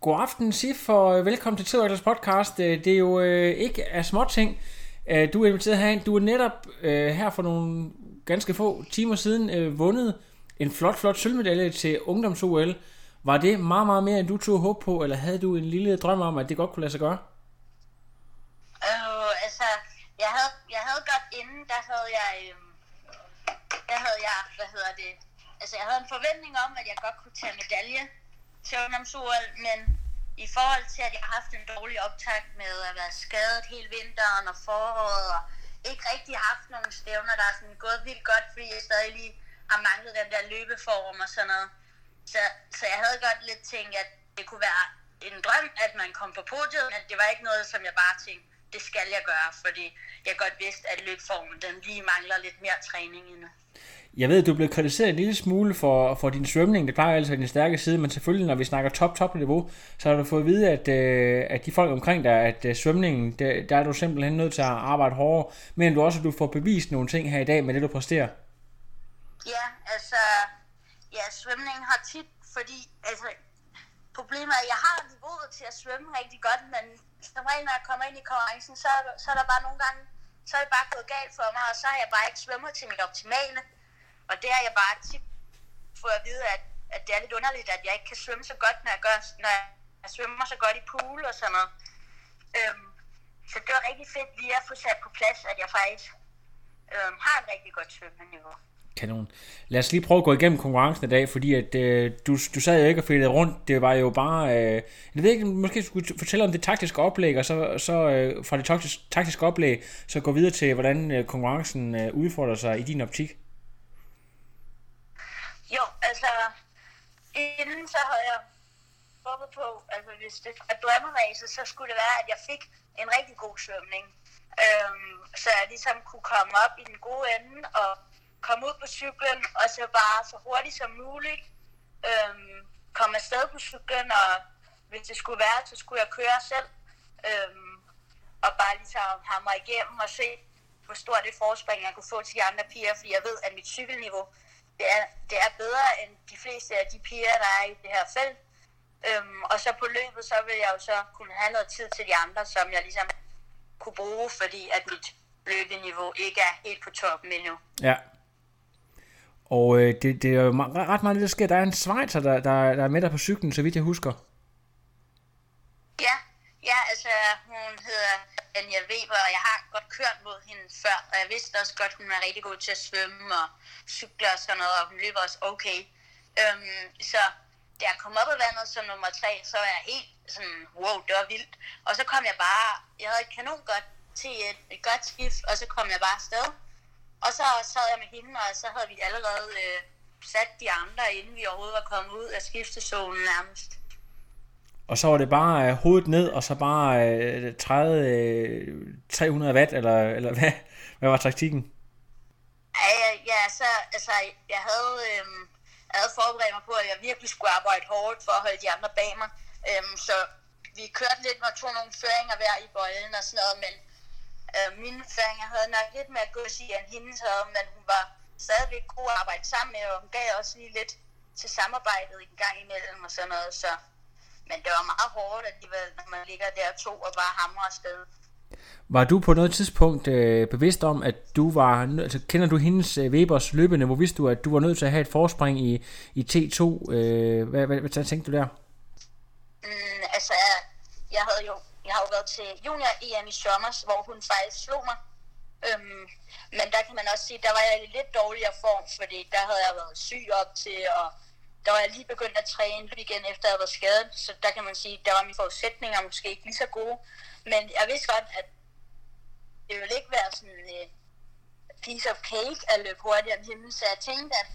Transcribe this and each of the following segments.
god aften, Sif, og øh, velkommen til Tidvægters podcast. Øh, det er jo øh, ikke af småting. Øh, du er inviteret herind. Du er netop øh, her for nogle ganske få timer siden øh, vundet en flot, flot sølvmedalje til ungdoms-OL. Var det meget, meget mere, end du tog håb på, eller havde du en lille drøm om, at det godt kunne lade sig gøre? Øh, altså, jeg havde, jeg havde godt inden, der havde jeg, øh, der havde jeg, hvad hedder det, altså jeg havde en forventning om, at jeg godt kunne tage medalje til ungdoms-OL, men i forhold til, at jeg har haft en dårlig optakt med at være skadet hele vinteren og foråret, og ikke rigtig haft nogle stævner, der er sådan gået vildt godt, fordi jeg stadig lige har manglet den der løbeform og sådan noget. Så, så jeg havde godt lidt tænkt, at det kunne være en drøm, at man kom på podiet, men det var ikke noget, som jeg bare tænkte, det skal jeg gøre, fordi jeg godt vidste, at løbformen den lige mangler lidt mere træning endnu. Jeg ved, at du blev kritiseret en lille smule for, for din svømning. Det plejer altså din stærke side, men selvfølgelig, når vi snakker top, top niveau, så har du fået at vide, at, øh, at de folk omkring dig, at øh, svømningen, der, der er du simpelthen nødt til at arbejde hårdere, men du også, at du får bevist nogle ting her i dag med det, du præsterer. Ja, altså, ja, svømningen har tit, fordi, altså, problemet er, at jeg har niveauet til at svømme rigtig godt, men som regel, når jeg kommer ind i konkurrencen, så, så er der bare nogle gange, så er det bare gået galt for mig, og så har jeg bare ikke svømmet til mit optimale. Og det har jeg bare tit fået at vide, at, at det er lidt underligt, at jeg ikke kan svømme så godt, når jeg, gør, når jeg svømmer så godt i pool og sådan noget. Øhm, så det var rigtig fedt lige at få sat på plads, at jeg faktisk øhm, har et rigtig godt svømmeniveau. Kanon. Lad os lige prøve at gå igennem konkurrencen i dag, fordi at, øh, du, du sad jo ikke og fældede rundt. Det var jo bare... Øh, jeg ved ikke, måske skulle fortælle om det taktiske oplæg, og så, så øh, fra det taktiske, taktiske oplæg, så gå videre til, hvordan øh, konkurrencen øh, udfordrer sig i din optik. Jo, altså, inden så havde jeg håbet på, altså hvis det var drømmeræse, så skulle det være, at jeg fik en rigtig god svømning. Øhm, så jeg ligesom kunne komme op i den gode ende og komme ud på cyklen, og så bare så hurtigt som muligt øhm, komme afsted på cyklen, og hvis det skulle være, så skulle jeg køre selv. Øhm, og bare ligesom hamre igennem og se, hvor stort det forspring, jeg kunne få til de andre piger, fordi jeg ved, at mit cykelniveau det er, det er bedre end de fleste af de piger, der er i det her felt. Øhm, og så på løbet, så vil jeg jo så kunne have noget tid til de andre, som jeg ligesom kunne bruge, fordi at mit løbeniveau ikke er helt på toppen endnu. Ja. Og øh, det, det er jo ret meget det, der sker. Der er en svejser, der, der, der er med dig på cyklen, så vidt jeg husker. Ja, ja, altså hun hedder Anja Weber, og jeg har godt kørt mod hende før, og jeg vidste også godt, hun er rigtig god til at svømme og cykle og sådan noget, og hun løber også okay. Øhm, så da jeg kom op af vandet som nummer tre, så var jeg helt sådan, wow, det var vildt. Og så kom jeg bare, jeg havde et kanon godt til et, et godt skift, og så kom jeg bare afsted. Og så sad jeg med hende, og så havde vi allerede øh, sat de andre, inden vi overhovedet var kommet ud af skiftezonen nærmest. Og så var det bare øh, hovedet ned, og så bare øh, træde øh, 300 watt, eller, eller hvad, hvad var taktikken? Ja, ja så, altså, jeg havde, øh, jeg havde forberedt mig på, at jeg virkelig skulle arbejde hårdt for at holde de andre bag mig. Øh, så vi kørte lidt og tog nogle føringer hver i bøjlen og sådan noget, men øh, mine føringer havde nok lidt mere at gå end hendes havde, men hun var stadigvæk god at arbejde sammen med, og hun gav også lige lidt til samarbejdet en gang imellem og sådan noget, så men det var meget hårdt alligevel, når man ligger der to og bare hamrer afsted. Var du på noget tidspunkt øh, bevidst om, at du var, altså kender du hendes øh, Webers løbende, hvor vidste du, at du var nødt til at have et forspring i, i T2? Øh, hvad, hvad, hvad tænkte du der? Mm, altså, jeg havde jo, jeg har jo været til junior EM i sommer, hvor hun faktisk slog mig. Øhm, men der kan man også sige, der var jeg i lidt dårligere form, fordi der havde jeg været syg op til, og der var jeg lige begyndt at træne igen efter jeg var skadet, så der kan man sige, der var mine forudsætninger måske ikke lige så gode. Men jeg vidste godt, at det ville ikke være sådan en uh, piece of cake at løbe hurtigere end himlen, så jeg tænkte, at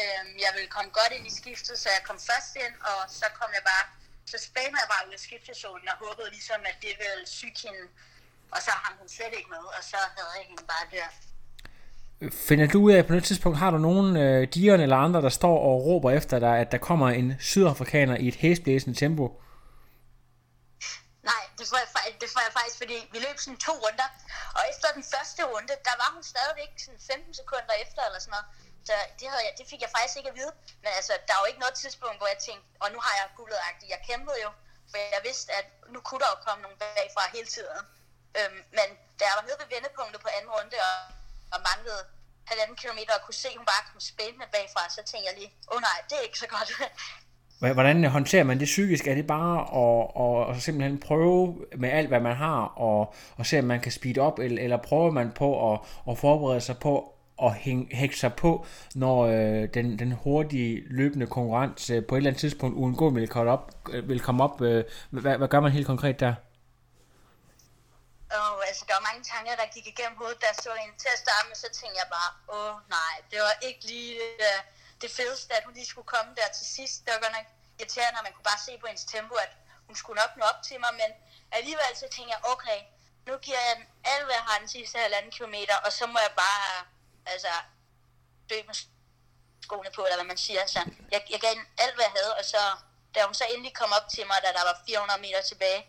øh, jeg ville komme godt ind i skiftet, så jeg kom først ind, og så kom jeg bare, så spændte jeg bare ud af skiftezonen og håbede ligesom, at det ville syge hende, og så hang hun slet ikke med, og så havde jeg hende bare der. Finder du ud af, på noget tidspunkt, har du nogen øh, digerne eller andre, der står og råber efter dig, at der kommer en sydafrikaner i et hæsblæsende tempo? Nej, det får, jeg, det får jeg faktisk, fordi vi løb sådan to runder, og efter den første runde, der var hun stadigvæk sådan 15 sekunder efter eller sådan noget. Så det, havde jeg, det fik jeg faktisk ikke at vide. Men altså, der var jo ikke noget tidspunkt, hvor jeg tænkte, og nu har jeg guldet -agtigt. Jeg kæmpede jo, for jeg vidste, at nu kunne der jo komme nogen bagfra hele tiden. Øhm, men da jeg var nede ved vendepunktet på anden runde, og, og manglede halvanden kilometer, og kunne se, at hun bare kom spændende bagfra, så tænkte jeg lige, åh oh, nej, det er ikke så godt. Hvordan håndterer man det psykisk? Er det bare at, at, at simpelthen prøve med alt, hvad man har, og, og se, om man kan speede op, eller, eller prøver man på at, at forberede sig på at hække sig på, når øh, den, den hurtige løbende konkurrence øh, på et eller andet tidspunkt uundgåeligt vil komme op? Øh, vil komme op øh, hvad, hvad gør man helt konkret der? Og altså, der var mange tanker, der gik igennem hovedet, da jeg så hende til at starte med, så tænkte jeg bare, åh nej, det var ikke lige uh, det fedeste, at hun lige skulle komme der til sidst. Det var godt nok irriterende, og man kunne bare se på hendes tempo, at hun skulle nok nå op til mig, men alligevel så tænkte jeg, okay, nu giver jeg den alt, hvad jeg har den sidste halvanden kilometer, og så må jeg bare, altså, dø med skoene på, eller hvad man siger. Så jeg, jeg gav alt, hvad jeg havde, og så, da hun så endelig kom op til mig, da der var 400 meter tilbage,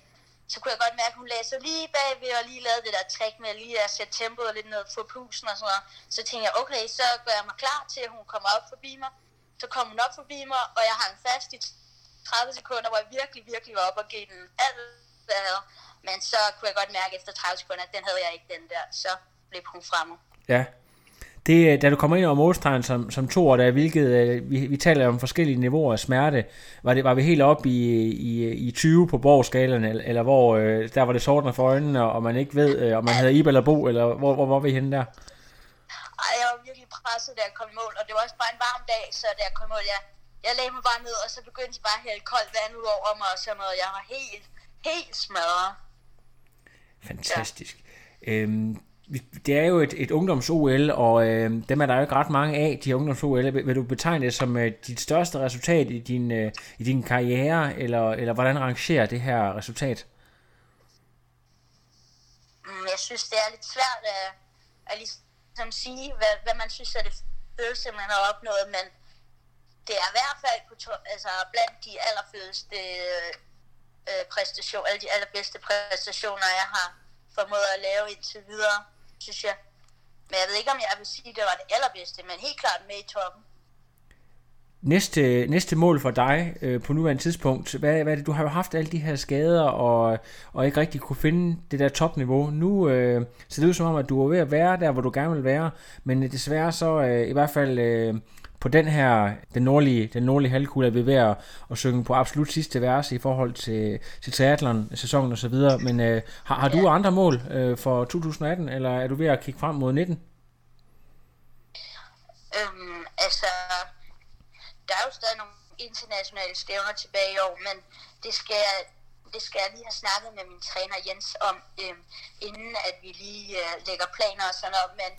så kunne jeg godt mærke, at hun lagde sig lige bagved og lige lavede det der trick med lige at sætte tempoet lidt ned, for pulsen og sådan noget. Så tænkte jeg, okay, så gør jeg mig klar til, at hun kommer op forbi mig. Så kom hun op forbi mig, og jeg hang fast i 30 sekunder, hvor jeg virkelig, virkelig var op og gav den alt, hvad jeg havde. Men så kunne jeg godt mærke efter 30 sekunder, at den havde jeg ikke, den der. Så blev hun fremme. Ja, det, da du kommer ind over målstregen som, som to år, der, hvilket, øh, vi, vi taler om forskellige niveauer af smerte, var, det, var vi helt op i, i, i 20 på borgskalen, eller, eller hvor øh, der var det sortner for øjnene, og man ikke ved, øh, om man havde Ibe eller Bo, eller hvor, hvor var vi henne der? Ej, jeg var virkelig presset, da jeg kom i mål, og det var også bare en varm dag, så da jeg kom i mål, jeg, jeg lagde mig bare ned, og så begyndte de bare at hælde koldt vand ud over mig, og sådan noget. Jeg var helt, helt smadret. Fantastisk. Ja. Øhm, det er jo et, et ungdoms-OL, og øh, dem er der jo ikke ret mange af, de her ungdoms-OL. Vil, vil du betegne det som øh, dit største resultat i din, øh, i din karriere, eller, eller hvordan rangerer det her resultat? Mm, jeg synes, det er lidt svært at, at ligesom sige, hvad, hvad man synes er det fedeste, man har opnået, men det er i hvert fald på to, altså blandt de allerfedeste øh, præstationer, alle de allerbedste præstationer, jeg har formået at lave indtil videre synes jeg. Men jeg ved ikke, om jeg vil sige, at det var det allerbedste, men helt klart med i toppen. Næste, næste mål for dig øh, på nuværende tidspunkt, hvad, hvad er det? Du har jo haft alle de her skader og, og ikke rigtig kunne finde det der topniveau. Nu øh, ser det ud som om, at du er ved at være der, hvor du gerne vil være, men øh, desværre så øh, i hvert fald øh, på den her, den nordlige, den nordlige halvkugle, er vi ved at, at synge på absolut sidste vers i forhold til, til triathlon-sæsonen og så videre. Men øh, har, har du andre mål øh, for 2018, eller er du ved at kigge frem mod 19? Øhm, altså, der er jo stadig nogle internationale stævner tilbage i år, men det skal, det skal jeg lige have snakket med min træner Jens om, øhm, inden at vi lige øh, lægger planer og sådan noget. Men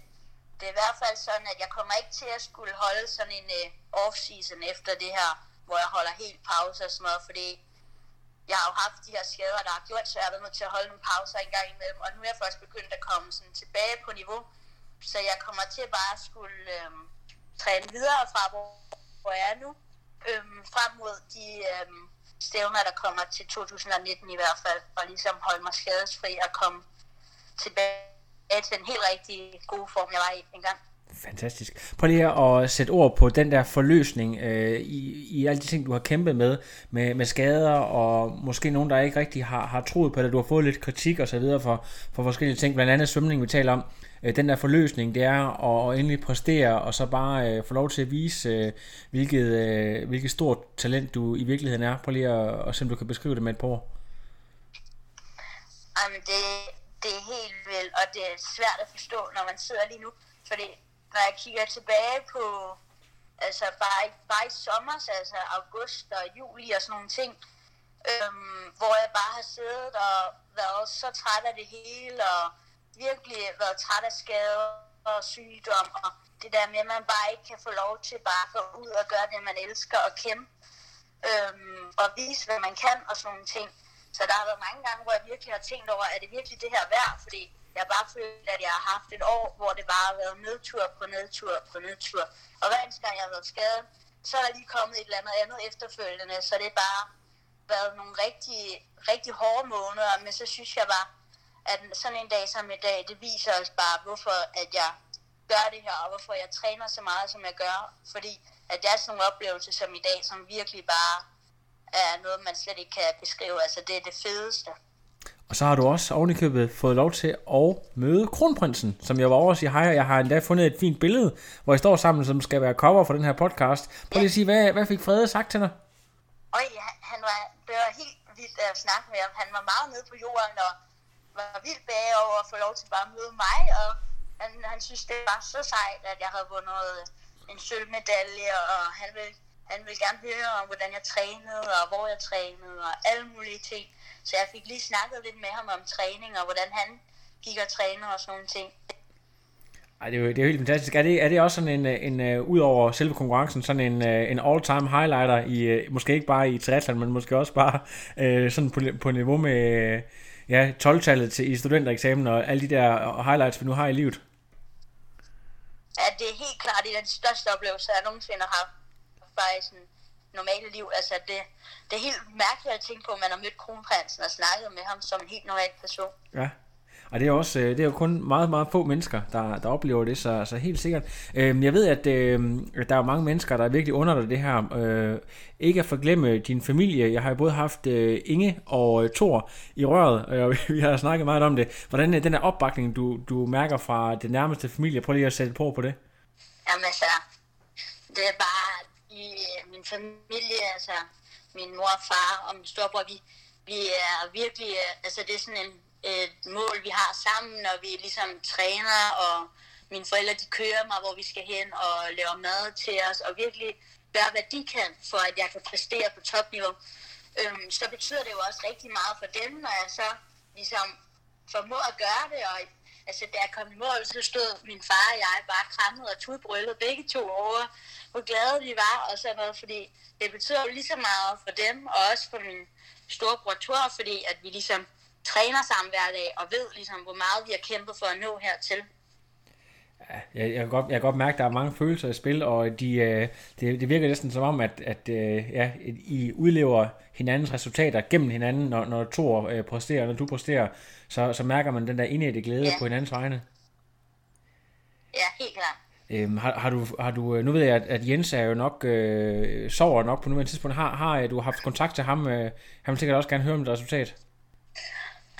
det er i hvert fald sådan, at jeg kommer ikke til at skulle holde sådan en uh, off-season efter det her, hvor jeg holder helt pause og sådan noget, fordi jeg har jo haft de her skader, der har gjort, så jeg har været nødt til at holde nogle pauser en gang imellem, og nu er jeg først begyndt at komme sådan tilbage på niveau, så jeg kommer til bare at skulle øhm, træne videre fra, hvor, hvor jeg er nu, øhm, frem mod de øhm, stævner, der kommer til 2019 i hvert fald, og ligesom holde mig skadesfri og komme tilbage til den helt rigtig gode form, jeg var i engang. Fantastisk. Prøv lige at sætte ord på den der forløsning øh, i, i alle de ting, du har kæmpet med, med, med skader, og måske nogen, der ikke rigtig har, har troet på det. Du har fået lidt kritik og så videre for, for forskellige ting, blandt andet svømning, vi taler om. Øh, den der forløsning, det er at, at endelig præstere, og så bare øh, få lov til at vise, øh, hvilket, øh, hvilket stort talent du i virkeligheden er. Prøv lige at, at se, om du kan beskrive det med et par ord. Jamen, det, det er helt vildt, og det er svært at forstå, når man sidder lige nu. Fordi når jeg kigger tilbage på, altså bare, bare i sommer, altså august og juli og sådan nogle ting, øhm, hvor jeg bare har siddet og været så træt af det hele, og virkelig været træt af skader og sygdom, og det der med, at man bare ikke kan få lov til bare at gå ud og gøre det, man elsker, og kæmpe, øhm, og vise, hvad man kan, og sådan nogle ting. Så der har været mange gange, hvor jeg virkelig har tænkt over, er det virkelig det her værd? Fordi jeg har bare følt, at jeg har haft et år, hvor det bare har været nedtur på nedtur på nedtur. Og hver eneste gang jeg har været skadet, så er der lige kommet et eller andet andet efterfølgende. Så det er bare været nogle rigtig, rigtig hårde måneder. Men så synes jeg bare, at sådan en dag som i dag, det viser os bare, hvorfor at jeg gør det her, og hvorfor jeg træner så meget, som jeg gør. Fordi at det er sådan nogle oplevelser som i dag, som virkelig bare er noget, man slet ikke kan beskrive. Altså, det er det fedeste. Og så har du også ovenikøbet fået lov til at møde kronprinsen, som jeg var over og sige hej, og jeg har endda fundet et fint billede, hvor I står sammen, som skal være cover for den her podcast. Prøv lige at sige, hvad, hvad fik Frede sagt til dig? Og han var, det var helt vildt at snakke med ham. Han var meget nede på jorden, og var vildt bag over at få lov til bare at møde mig, og han, han synes, det var så sejt, at jeg havde vundet en sølvmedalje, og han ville, han ville gerne høre om, hvordan jeg trænede, og hvor jeg trænede, og alle mulige ting. Så jeg fik lige snakket lidt med ham om træning, og hvordan han gik og trænede og sådan nogle ting. Ej, det er jo, det er jo helt fantastisk. Er det, er det også sådan en, en, en uh, ud over selve konkurrencen, sådan en, uh, en all-time highlighter, i, måske ikke bare i triathlon, men måske også bare uh, sådan på, på niveau med ja, 12-tallet til, i studentereksamen og alle de der highlights, vi nu har i livet? Ja, det er helt klart det er den største oplevelse, jeg nogensinde har haft bare i sådan normale liv. Altså, det, det er helt mærkeligt at tænke på, at man har mødt kronprinsen og snakket med ham som en helt normal person. Ja. Og det er, også, øh, det er jo kun meget, meget få mennesker, der, der oplever det, så, så helt sikkert. Øhm, jeg ved, at øh, der er mange mennesker, der virkelig under det her. Øh, ikke at forglemme din familie. Jeg har jo både haft øh, Inge og øh, Thor i røret, og vi har snakket meget om det. Hvordan er den her opbakning, du, du mærker fra det nærmeste familie? Prøv lige at sætte på på det. Jamen altså, det er bare i øh, min familie, altså min mor og far og min storebror, vi, vi er virkelig, øh, altså det er sådan en et mål, vi har sammen, når vi ligesom træner, og mine forældre, de kører mig, hvor vi skal hen og laver mad til os, og virkelig gør, hvad de kan, for at jeg kan præstere på topniveau. Øhm, så betyder det jo også rigtig meget for dem, når jeg så ligesom formår at gøre det, og altså, da jeg kom i mål, så stod min far og jeg bare krammet og tudbrøllet begge to over, hvor glade vi var og sådan noget, fordi det betyder jo lige så meget for dem, og også for min storebror Thor, fordi at vi ligesom træner sammen hver dag, og ved ligesom, hvor meget vi har kæmpet for at nå hertil. Ja, jeg, jeg, kan godt, jeg kan godt mærke, at der er mange følelser i spil, og de, øh, det, det virker næsten som om, at, at øh, ja, I udlever hinandens resultater gennem hinanden, når, når to øh, præsterer, når du præsterer, så, så mærker man den der indætte glæde ja. på hinandens vegne. Ja, helt klart. Øhm, har, har, du, har du, nu ved jeg, at, at Jens er jo nok, øh, sover nok på nuværende tidspunkt. Har, har du haft kontakt til ham? Øh, han vil sikkert også gerne høre om det resultat.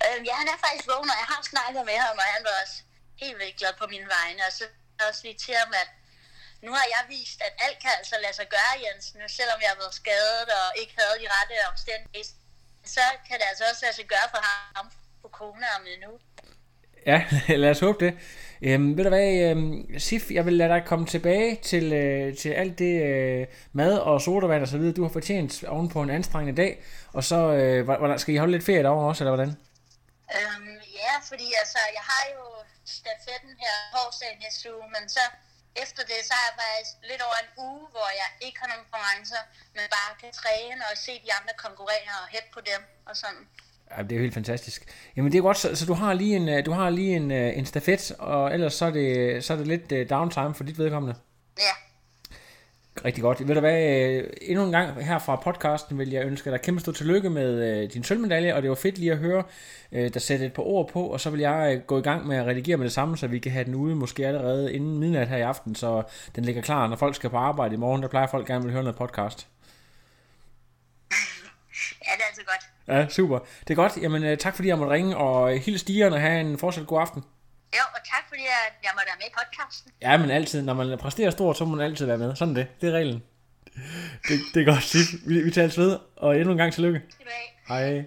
Øh, ja, han er faktisk vågen, og jeg har snakket med ham, og han var også helt vildt glad på mine vegne. Og så også lige til ham, at nu har jeg vist, at alt kan altså lade sig gøre, Jens. Nu, selvom jeg har været skadet og ikke havde de rette omstændigheder, så kan det altså også lade sig gøre for ham på corona om nu. Ja, lad os håbe det. Øhm, ved du hvad, øhm, Sif, jeg vil lade dig komme tilbage til, øh, til alt det øh, mad og sodavand og så videre, du har fortjent oven på en anstrengende dag. Og så øh, skal I holde lidt ferie derovre også, eller hvordan? Øhm, ja, fordi altså, jeg har jo stafetten her torsdag næste uge, men så efter det, så har jeg faktisk lidt over en uge, hvor jeg ikke har nogen konkurrencer, men bare kan træne og se de andre konkurrere og hætte på dem og sådan. Ja, det er jo helt fantastisk. Jamen det er godt, så, så du har lige en, øh, du har lige en, øh, en stafet, og ellers så er det, så er det lidt øh, downtime for dit vedkommende. Ja, Rigtig godt. Ved du hvad, øh, endnu en gang her fra podcasten vil jeg ønske dig kæmpe stort tillykke med øh, din sølvmedalje, og det var fedt lige at høre øh, der sætte et par ord på, og så vil jeg gå i gang med at redigere med det samme, så vi kan have den ude måske allerede inden midnat her i aften, så den ligger klar, når folk skal på arbejde i morgen. Der plejer folk gerne vil høre noget podcast. Ja, det er altså godt. Ja, super. Det er godt. Jamen, tak fordi jeg måtte ringe, og hils stiger og have en fortsat god aften. Jo, og tak fordi jeg, jeg måtte være med i podcasten. Ja, men altid. Når man præsterer stort, så må man altid være med. Sådan det. Det er reglen. Det, det er godt. Vi, vi tager ved, og endnu en gang tillykke. Hej. Hej.